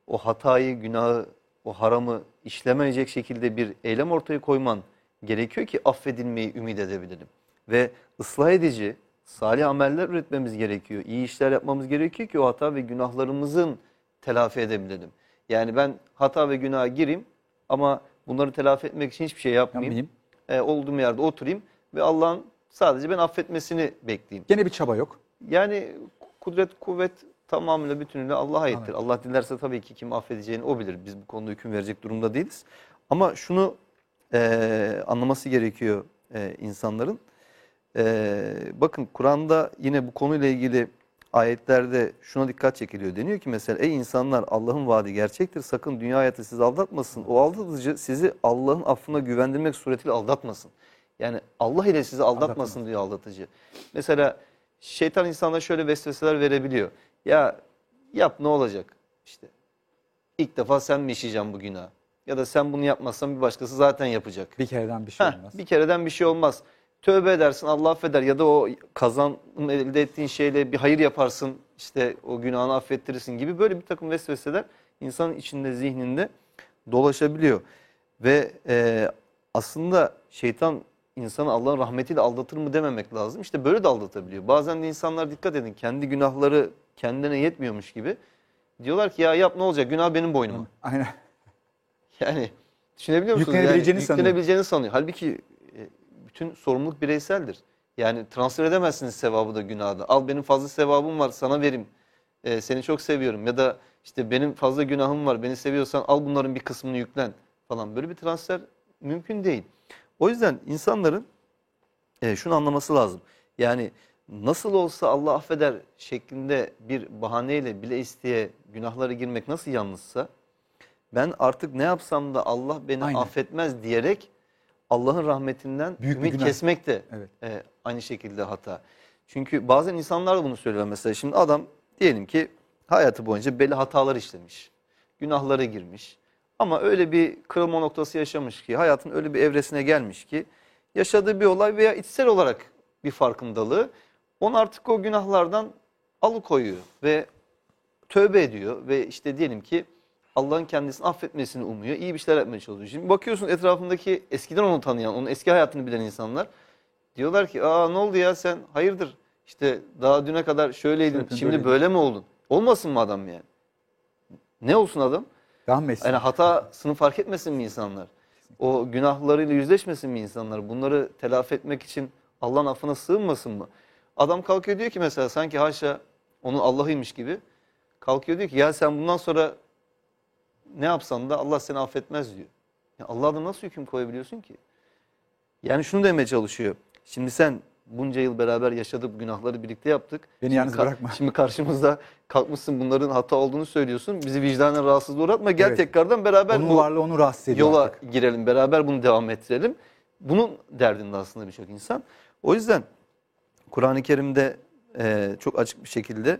o hatayı, günahı, o haramı işlemeyecek şekilde bir eylem ortaya koyman gerekiyor ki affedilmeyi ümit edebilelim. Ve ıslah edici, salih ameller üretmemiz gerekiyor. İyi işler yapmamız gerekiyor ki o hata ve günahlarımızın telafi edebilelim. Yani ben hata ve günaha gireyim ama bunları telafi etmek için hiçbir şey yapmayayım. Yapmayayım. E, olduğum yerde oturayım ve Allah'ın sadece ben affetmesini bekleyeyim. Gene bir çaba yok. Yani kudret, kuvvet tamamıyla bütünüyle Allah'a aittir. Allah dilerse tabii ki kim affedeceğini o bilir. Biz bu konuda hüküm verecek durumda değiliz. Ama şunu e, anlaması gerekiyor e, insanların. E, bakın Kur'an'da yine bu konuyla ilgili ayetlerde şuna dikkat çekiliyor. Deniyor ki mesela ey insanlar Allah'ın vaadi gerçektir. Sakın dünya hayatı sizi aldatmasın. O aldatıcı sizi Allah'ın affına güvendirmek suretiyle aldatmasın. Yani Allah ile sizi aldatmasın diyor aldatıcı. Mesela şeytan insana şöyle vesveseler verebiliyor. Ya yap ne olacak? İşte ilk defa sen mi işleyeceksin bu günah? Ya da sen bunu yapmazsan bir başkası zaten yapacak. Bir kereden bir şey Heh, olmaz. bir kereden bir şey olmaz. Tövbe edersin Allah affeder ya da o kazanım elde ettiğin şeyle bir hayır yaparsın işte o günahını affettirirsin gibi böyle bir takım vesveseler insanın içinde zihninde dolaşabiliyor. Ve e, aslında şeytan insanı Allah'ın rahmetiyle aldatır mı dememek lazım. İşte böyle de aldatabiliyor. Bazen de insanlar dikkat edin kendi günahları kendine yetmiyormuş gibi. Diyorlar ki ya yap ne olacak günah benim boynuma. Aynen. Yani düşünebiliyor musunuz? Yüklenebileceğini yani, sanıyor. Yüklenebileceğini sanıyor. Halbuki e, bütün sorumluluk bireyseldir. Yani transfer edemezsiniz sevabı da günahı da. Al benim fazla sevabım var sana vereyim. E, seni çok seviyorum. Ya da işte benim fazla günahım var beni seviyorsan al bunların bir kısmını yüklen falan. Böyle bir transfer mümkün değil. O yüzden insanların e, şunu anlaması lazım. Yani nasıl olsa Allah affeder şeklinde bir bahaneyle bile isteye günahlara girmek nasıl yanlışsa ben artık ne yapsam da Allah beni Aynen. affetmez diyerek Allah'ın rahmetinden Büyük ümit günah. kesmek de Evet. e, aynı şekilde hata. Çünkü bazen insanlar da bunu söylüyor mesela. Şimdi adam diyelim ki hayatı boyunca belli hatalar işlemiş. Günahlara girmiş. Ama öyle bir kırılma noktası yaşamış ki hayatın öyle bir evresine gelmiş ki yaşadığı bir olay veya içsel olarak bir farkındalığı onu artık o günahlardan alıkoyuyor ve tövbe ediyor ve işte diyelim ki Allah'ın kendisini affetmesini umuyor. iyi bir şeyler yapmaya çalışıyor. Şimdi bakıyorsun etrafındaki eskiden onu tanıyan, onun eski hayatını bilen insanlar diyorlar ki aa ne oldu ya sen hayırdır? İşte daha düne kadar şöyleydin, şimdi böyle mi oldun? Olmasın mı adam yani? Ne olsun adam? Mı Yani hatasını fark etmesin mi insanlar? O günahlarıyla yüzleşmesin mi insanlar? Bunları telafi etmek için Allah'ın affına sığınmasın mı? Adam kalkıyor diyor ki mesela sanki haşa onun Allah'ıymış gibi. Kalkıyor diyor ki ya sen bundan sonra ne yapsan da Allah seni affetmez diyor. Ya Allah'a da nasıl hüküm koyabiliyorsun ki? Yani şunu demeye çalışıyor. Şimdi sen bunca yıl beraber yaşadık, günahları birlikte yaptık. Beni Şimdi yalnız ka- bırakma. Şimdi karşımızda kalkmışsın bunların hata olduğunu söylüyorsun. Bizi vicdanen rahatsızlığa uğratma. Gel Evet. tekrardan beraber Onun bu varlığı onu rahatsız ediyor yola artık. girelim. Beraber bunu devam ettirelim. Bunun derdinde aslında birçok insan. O yüzden Kur'an-ı Kerim'de e, çok açık bir şekilde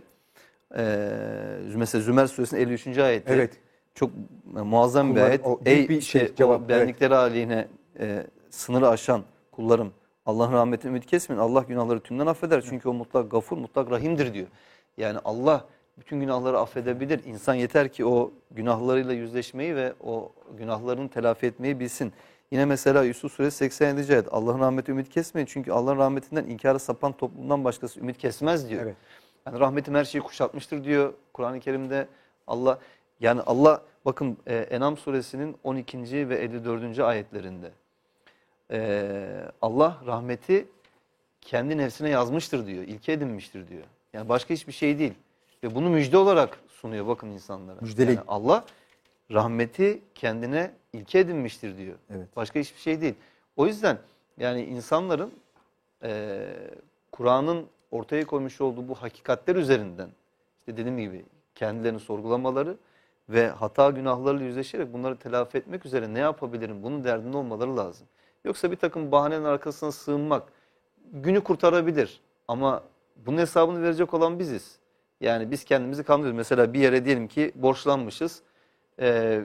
e, mesela Zümer suresinin 53. ayeti Evet. çok muazzam bir Kullar- ayet. o Ey bir işte şey, cevap, o benlikleri haline e, sınırı aşan kullarım Allah'ın rahmetine ümit kesmeyin. Allah günahları tümden affeder. Çünkü o mutlak gafur, mutlak rahimdir diyor. Yani Allah bütün günahları affedebilir. İnsan yeter ki o günahlarıyla yüzleşmeyi ve o günahlarını telafi etmeyi bilsin. Yine mesela Yusuf suresi 87. ayet. Allah'ın rahmetine ümit kesmeyin. Çünkü Allah'ın rahmetinden inkara sapan toplumdan başkası ümit kesmez diyor. Evet. Yani rahmetim her şeyi kuşatmıştır diyor Kur'an-ı Kerim'de. Allah yani Allah bakın e, Enam suresinin 12. ve 54. ayetlerinde e, Allah rahmeti kendi nefsine yazmıştır diyor. ilke edinmiştir diyor. Yani başka hiçbir şey değil. Ve bunu müjde olarak sunuyor bakın insanlara. Müjdeleyin. Yani Allah rahmeti kendine ilke edinmiştir diyor. Evet. Başka hiçbir şey değil. O yüzden yani insanların e, Kur'an'ın ortaya koymuş olduğu bu hakikatler üzerinden işte dediğim gibi kendilerini sorgulamaları ve hata günahlarıyla yüzleşerek bunları telafi etmek üzere ne yapabilirim bunun derdinde olmaları lazım. Yoksa bir takım bahanenin arkasına sığınmak günü kurtarabilir ama bunun hesabını verecek olan biziz. Yani biz kendimizi kandırıyoruz. Mesela bir yere diyelim ki borçlanmışız. Ee,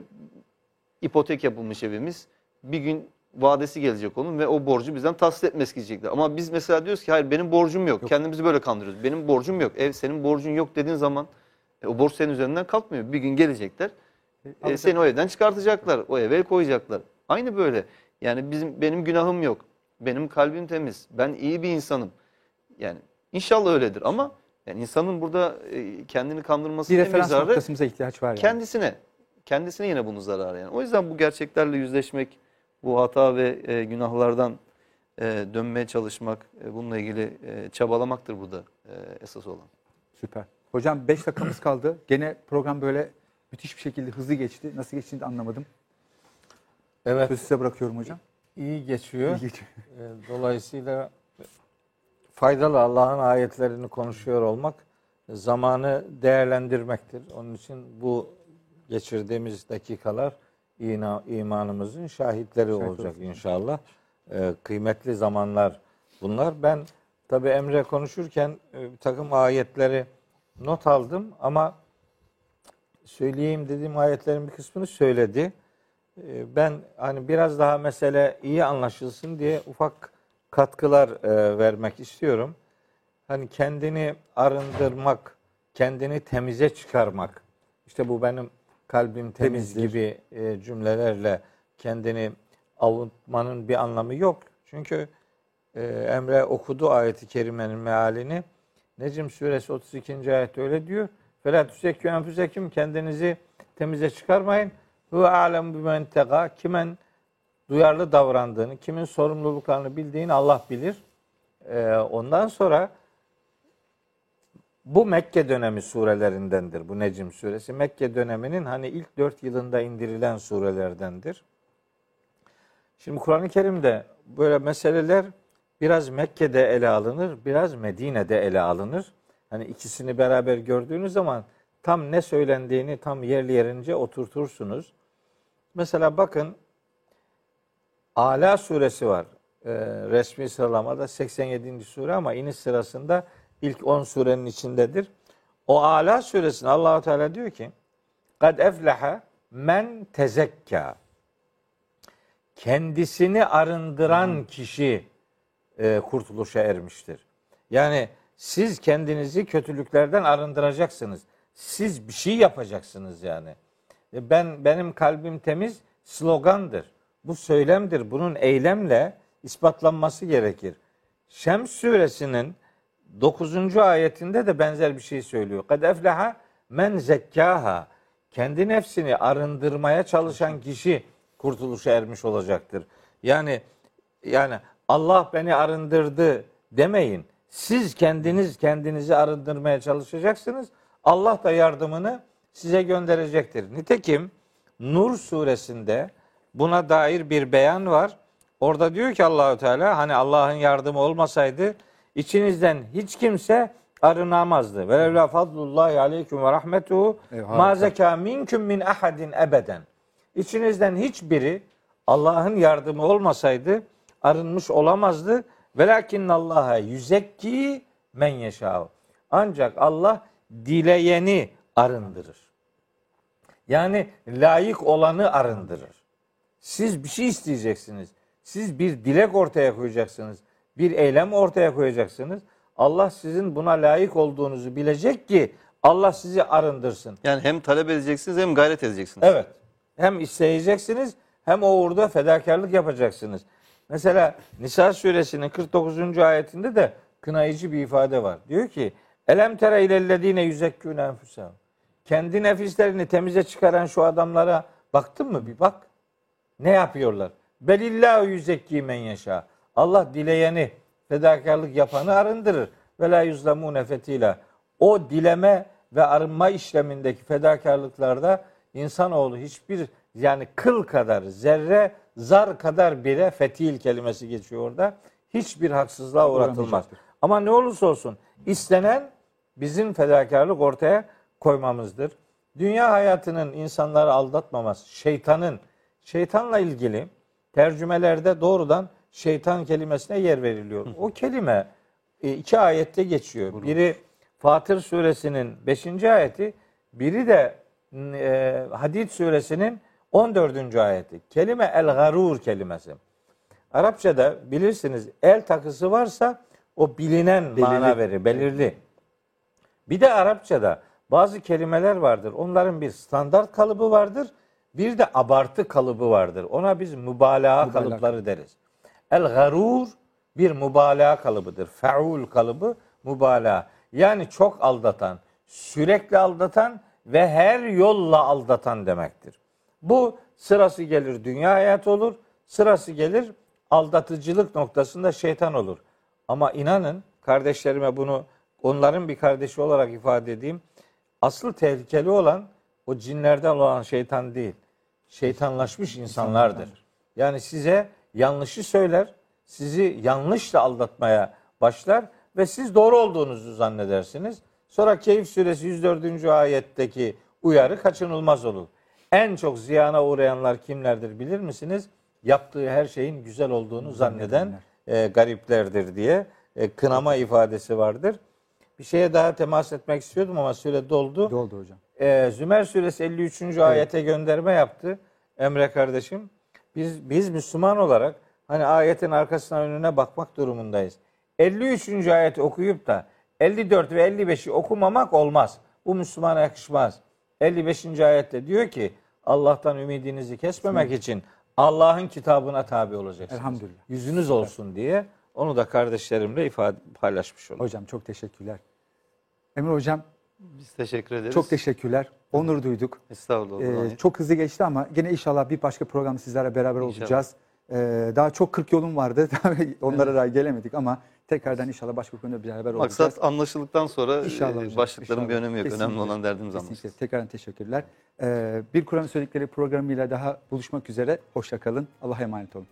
ipotek yapılmış evimiz. Bir gün vadesi gelecek onun ve o borcu bizden tahsil etmesi gerekecekler. Ama biz mesela diyoruz ki hayır benim borcum yok. Kendimizi böyle kandırıyoruz. Benim borcum yok. Ev senin borcun yok dediğin zaman e, o borç senin üzerinden kalkmıyor. Bir gün gelecekler. E, seni o evden çıkartacaklar. O eve koyacaklar. Aynı böyle. Yani bizim benim günahım yok. Benim kalbim temiz. Ben iyi bir insanım. Yani inşallah öyledir ama yani insanın burada e, kendini kandırması Bir referans zararı noktasımıza ihtiyaç var yani. kendisine. Kendisine yine bunu zararı yani. O yüzden bu gerçeklerle yüzleşmek, bu hata ve e, günahlardan e, dönmeye çalışmak, e, bununla ilgili e, çabalamaktır burada e, esas olan. Süper. Hocam 5 dakikamız kaldı. Gene program böyle müthiş bir şekilde hızlı geçti. Nasıl geçtiğini de anlamadım. Evet Sözü size bırakıyorum hocam. iyi geçiyor. İyi geçiyor. E, Dolayısıyla faydalı Allah'ın ayetlerini konuşuyor olmak zamanı değerlendirmektir. Onun için bu geçirdiğimiz dakikalar imanımızın şahitleri olacak inşallah. E, kıymetli zamanlar bunlar. Ben tabi Emre konuşurken e, bir takım ayetleri not aldım ama söyleyeyim dediğim ayetlerin bir kısmını söyledi. E, ben hani biraz daha mesele iyi anlaşılsın diye ufak katkılar e, vermek istiyorum. Hani kendini arındırmak, kendini temize çıkarmak. İşte bu benim kalbim temiz Temizdir. gibi e, cümlelerle kendini avutmanın bir anlamı yok. Çünkü e, Emre okudu ayeti kerimenin mealini. Necm suresi 32. ayet öyle diyor. Fela tüsekkü enfüseküm kendinizi temize çıkarmayın. Hu alem bimen tega kimen duyarlı davrandığını, kimin sorumluluklarını bildiğini Allah bilir. Ee, ondan sonra bu Mekke dönemi surelerindendir. Bu Necm suresi. Mekke döneminin hani ilk dört yılında indirilen surelerdendir. Şimdi Kur'an-ı Kerim'de böyle meseleler biraz Mekke'de ele alınır, biraz Medine'de ele alınır. Hani ikisini beraber gördüğünüz zaman tam ne söylendiğini tam yerli yerince oturtursunuz. Mesela bakın Ala suresi var. Ee, resmi sıralamada 87. sure ama iniş sırasında ilk 10 surenin içindedir. O Ala suresinde Allahu Teala diyor ki: "Kad efleha men tezekka." Kendisini arındıran kişi e, kurtuluşa ermiştir. Yani siz kendinizi kötülüklerden arındıracaksınız. Siz bir şey yapacaksınız yani. E, Ben benim kalbim temiz slogandır. Bu söylemdir. Bunun eylemle ispatlanması gerekir. Şems suresinin 9. ayetinde de benzer bir şey söylüyor. Kad efleha men zekkaha. Kendi nefsini arındırmaya çalışan kişi kurtuluşa ermiş olacaktır. Yani yani Allah beni arındırdı demeyin. Siz kendiniz kendinizi arındırmaya çalışacaksınız. Allah da yardımını size gönderecektir. Nitekim Nur suresinde buna dair bir beyan var. Orada diyor ki Allahü Teala hani Allah'ın yardımı olmasaydı içinizden hiç kimse arınamazdı. Ve levla fadlullahi aleyküm ve rahmetuhu ma zeka minkum min ahadin ebeden. İçinizden hiçbiri Allah'ın yardımı olmasaydı arınmış olamazdı. Velakin Allah'a yüzekki men yeşâ. Ancak Allah dileyeni arındırır. Yani layık olanı arındırır. Siz bir şey isteyeceksiniz. Siz bir dilek ortaya koyacaksınız. Bir eylem ortaya koyacaksınız. Allah sizin buna layık olduğunuzu bilecek ki Allah sizi arındırsın. Yani hem talep edeceksiniz hem gayret edeceksiniz. Evet. Hem isteyeceksiniz hem o uğurda fedakarlık yapacaksınız. Mesela Nisa suresinin 49. ayetinde de kınayıcı bir ifade var. Diyor ki Elem tere ilellezine yüzekkûne enfusahum. Kendi nefislerini temize çıkaran şu adamlara baktın mı bir bak. Ne yapıyorlar? Belillahu yüzekki men yaşa. Allah dileyeni, fedakarlık yapanı arındırır. Ve la yuzlamune fetila. O dileme ve arınma işlemindeki fedakarlıklarda insanoğlu hiçbir yani kıl kadar, zerre, zar kadar bile fetil kelimesi geçiyor orada. Hiçbir haksızlığa uğratılmaz. Ama ne olursa olsun istenen bizim fedakarlık ortaya koymamızdır. Dünya hayatının insanları aldatmaması, şeytanın, şeytanla ilgili tercümelerde doğrudan şeytan kelimesine yer veriliyor. O kelime e, iki ayette geçiyor. Biri Fatır suresinin 5. ayeti, biri de e, Hadid suresinin 14. ayeti. Kelime el-garur kelimesi. Arapçada bilirsiniz el takısı varsa o bilinen mana verir, belirli. Bir de Arapçada bazı kelimeler vardır. Onların bir standart kalıbı vardır. Bir de abartı kalıbı vardır. Ona biz mübalağa Mübalağa. kalıpları deriz. El garur bir mübalağa kalıbıdır. Feul kalıbı mübalağa. Yani çok aldatan, sürekli aldatan ve her yolla aldatan demektir. Bu sırası gelir dünya hayatı olur, sırası gelir aldatıcılık noktasında şeytan olur. Ama inanın kardeşlerime bunu onların bir kardeşi olarak ifade edeyim. Asıl tehlikeli olan o cinlerden olan şeytan değil. Şeytanlaşmış insanlardır. Yani size yanlışı söyler, sizi yanlışla aldatmaya başlar ve siz doğru olduğunuzu zannedersiniz. Sonra Keyif suresi 104. ayetteki uyarı kaçınılmaz olur. En çok ziyana uğrayanlar kimlerdir bilir misiniz? Yaptığı her şeyin güzel olduğunu zanneden e, gariplerdir diye e, kınama ifadesi vardır. Bir şeye daha temas etmek istiyordum ama süre doldu. Doldu hocam. Ee, Zümer suresi 53. ayete gönderme yaptı Emre kardeşim. Biz biz Müslüman olarak hani ayetin arkasına önüne bakmak durumundayız. 53. ayeti okuyup da 54 ve 55'i okumamak olmaz. Bu Müslümana yakışmaz. 55. ayette diyor ki Allah'tan ümidinizi kesmemek için Allah'ın kitabına tabi olacaksınız. Elhamdülillah. Yüzünüz olsun diye onu da kardeşlerimle ifade paylaşmış oldum. Hocam çok teşekkürler. Emre hocam Biz teşekkür ederiz. çok teşekkürler. Onur duyduk. Estağfurullah. Ee, çok hızlı geçti ama gene inşallah bir başka program sizlerle beraber İnşallah. olacağız. Ee, daha çok 40 yolum vardı. Onlara daha gelemedik ama tekrardan inşallah başka konuda beraber olacağız. Maksat anlaşıldıktan sonra İnşallah e, hocam, başlıkların bir inşallah. önemi yok. Kesinlikle. Önemli olan derdimiz Kesinlikle. anlaşılsın. Tekrardan teşekkürler. Ee, bir Kur'an söyledikleri programıyla daha buluşmak üzere. Hoşça kalın. Allah'a emanet olun.